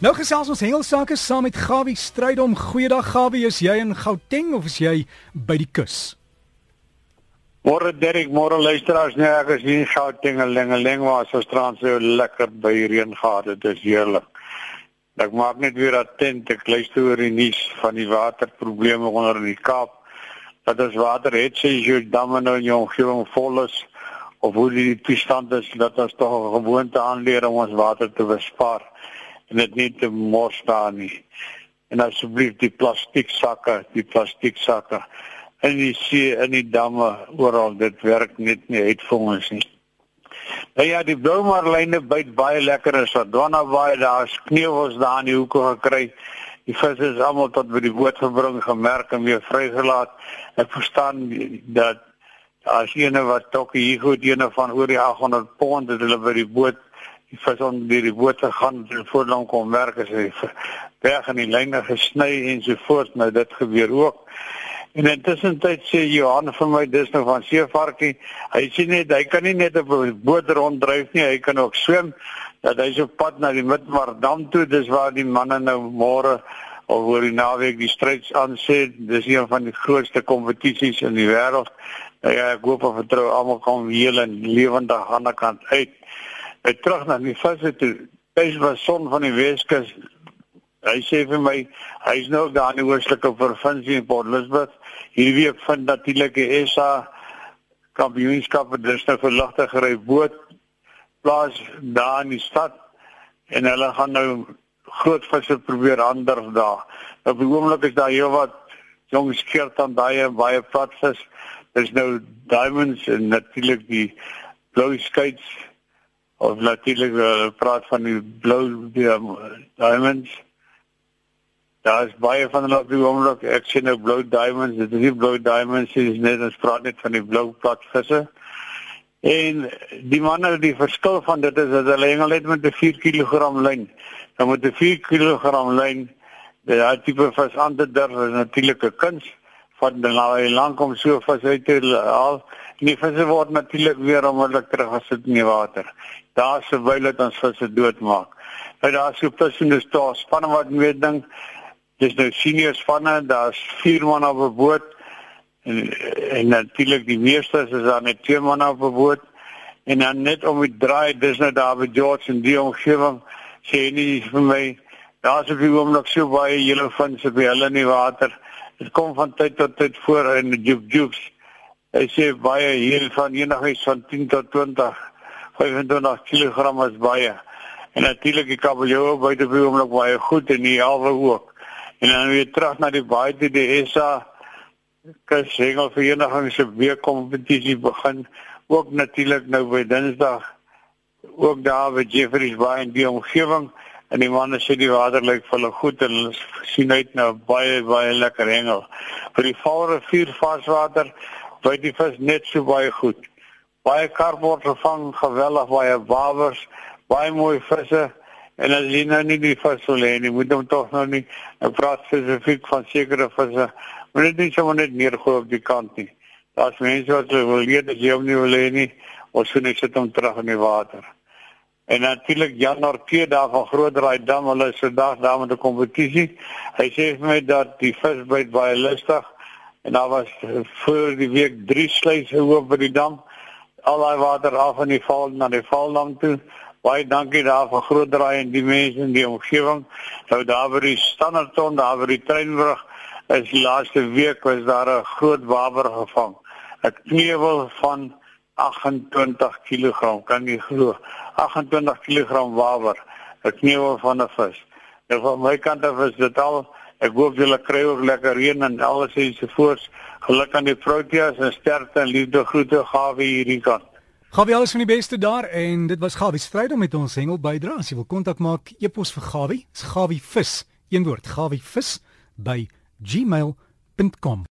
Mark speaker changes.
Speaker 1: Nou gesels ons hengelsake saam met Gawie Strydom. Goeiedag Gawie, is jy in Gauteng of is jy by die kus?
Speaker 2: Môre Derek, môre luisteraars, nee, ek is hier in Gauteng, Lengeleng waar so strand so lekker by reën gehad, dit is heerlik. Ek maak net weer attent, ek luister oor die nuus van die waterprobleme onder in die Kaap. Dat ons water het sê jy damme nou in jou omgewing vol is of hoe die toestand is dat ons tog 'n gewoonte aanleer om ons water te bespaar en dit nie te mors staan nie. En asseblief die plastiek sakke, die plastiek sakke in die see, in die damme, oral dit werk net nie uit vir ons nie. Nou ja, die blou marline byt baie lekker in Swadwana baie, daar's kneeuwels daar in die hoeke gekry. Die visse is almal tot by die boot gebring, gemerk en weer vrygelaat. Ek verstaan dat as ene wat tokkie hier goed ene van oor die 800 pond het hulle by die boot die vis onder die boot gegaan en voorlank kom werk as hy weg in die lyne gesny en so voort. Nou dit gebeur ook. En intussen tyd sê Johan vir my dis nou van seevarkie. Hy sien net hy kan nie net op 'n boot ronddryf nie hy kan ook swem dat hy so pad na die Midmardam toe. Dis waar die manne nou môre of oor die naweek die stryds aan sê dis een van die grootste kompetisies in die wêreld nou ja ek hoop en vertrou almal kan heel en lewendig aan die kant uit Hy terug na die visse toe. Hy's was son van die Weskus. Hy sê vir my hy's nou daar in die oostelike provinsie in Port Elizabeth. Hierdie week vind natuurlik die SA kampioenskap vir dis nou vir ligte gery boot plaas daar in die stad en hulle gaan nou groot visse probeer ander daar. Op die oomblik is daar heel wat jong skeert aan daai baie platvis. There's no diamonds en natuurlik die blou skates of natuurlik uh, praat van die blou um, diamonds. Daar is baie van hulle op die oomblik. Ek sien nou blou diamonds. Dit is nie blou diamonds nie, dis net ons praat net van die blou platvisse. En die manne die verskil van dit is dat hulle hengel net met 'n 4 kg lyn. Dan moet 'n 4 kg lyn daai tipe vis aan te durf is natuurlik 'n kuns van nou lank om so vis uit te haal. Die visse word natuurlik weer onmiddellik teruggesit in die water daar terwyl dit ons visse doodmaak. Nou daar so tussen daar spanne wat meer ding. Dis nou senior spanne, daar's 4 man op 'n boot en en natuurlik die meeste is daar net 2 man op 'n boot en dan net om die draai dis nou daar by George en die omgewing sê nie vir my daar's op die oomblik so baie hele vinse by hulle in die water. Dit kom van tyd tot tyd voor in die juke jukes. Hy sê baie hier van enigiets van 10 tot 20 25 kg is baie. En natuurlik die kabeljou buite by hom nog baie goed en die halwe ook. En dan weer terug na die baie die, die SA kus hengel vereniging se weekkompetisie begin ook natuurlik nou by Dinsdag ook daar by Jeffreys Bay in die omgewing en die manne sê die water lyk vir hulle goed en hulle sien uit na baie baie lekker hengel. Vir die Vaalrivier varswater by die vis net so baie goed baie karp word gevang, geweldig baie wawers, baie mooi visse en as jy nou nie die vis wil hê nie, moet hom tog nou nie. Ek praat spesifiek van sekere visse. Maar dit is sommer net neergooi op die kant nie. Daar's mense wat wil leer dat jy hom nie wil hê nie, of so net sit hom terug in die water. En natuurlik Jan Norke daar van Grootdraai dam, hulle is vandag daar met 'n kompetisie. Hy sê vir my dat die vis baie lustig en daar was voor die week 3 sluise oop by die dam al daai water af in die val na die valdam toe. Baie dankie daar vir groot draai en die mense in die omgewing. Nou daar by die Standerton, daar by die treinbrug is die laaste week was daar 'n groot waber gevang. 'n Knewel van 28 kg, kan jy glo? 28 kg waber, 'n knewel van 'n vis. En van my kant af is dit al Ek hoop julle kry ook lekker reën en alles en so voort. Geluk aan die Proteas en sterkte en liefde groete Gawie hierdie kant.
Speaker 1: Gawie alles van die beste daar en dit was Gawie stryd om met ons hengel bydra. As jy wil kontak maak, e-pos vir Gawie, is Gawie vis. Een woord, Gawie vis by gmail.com.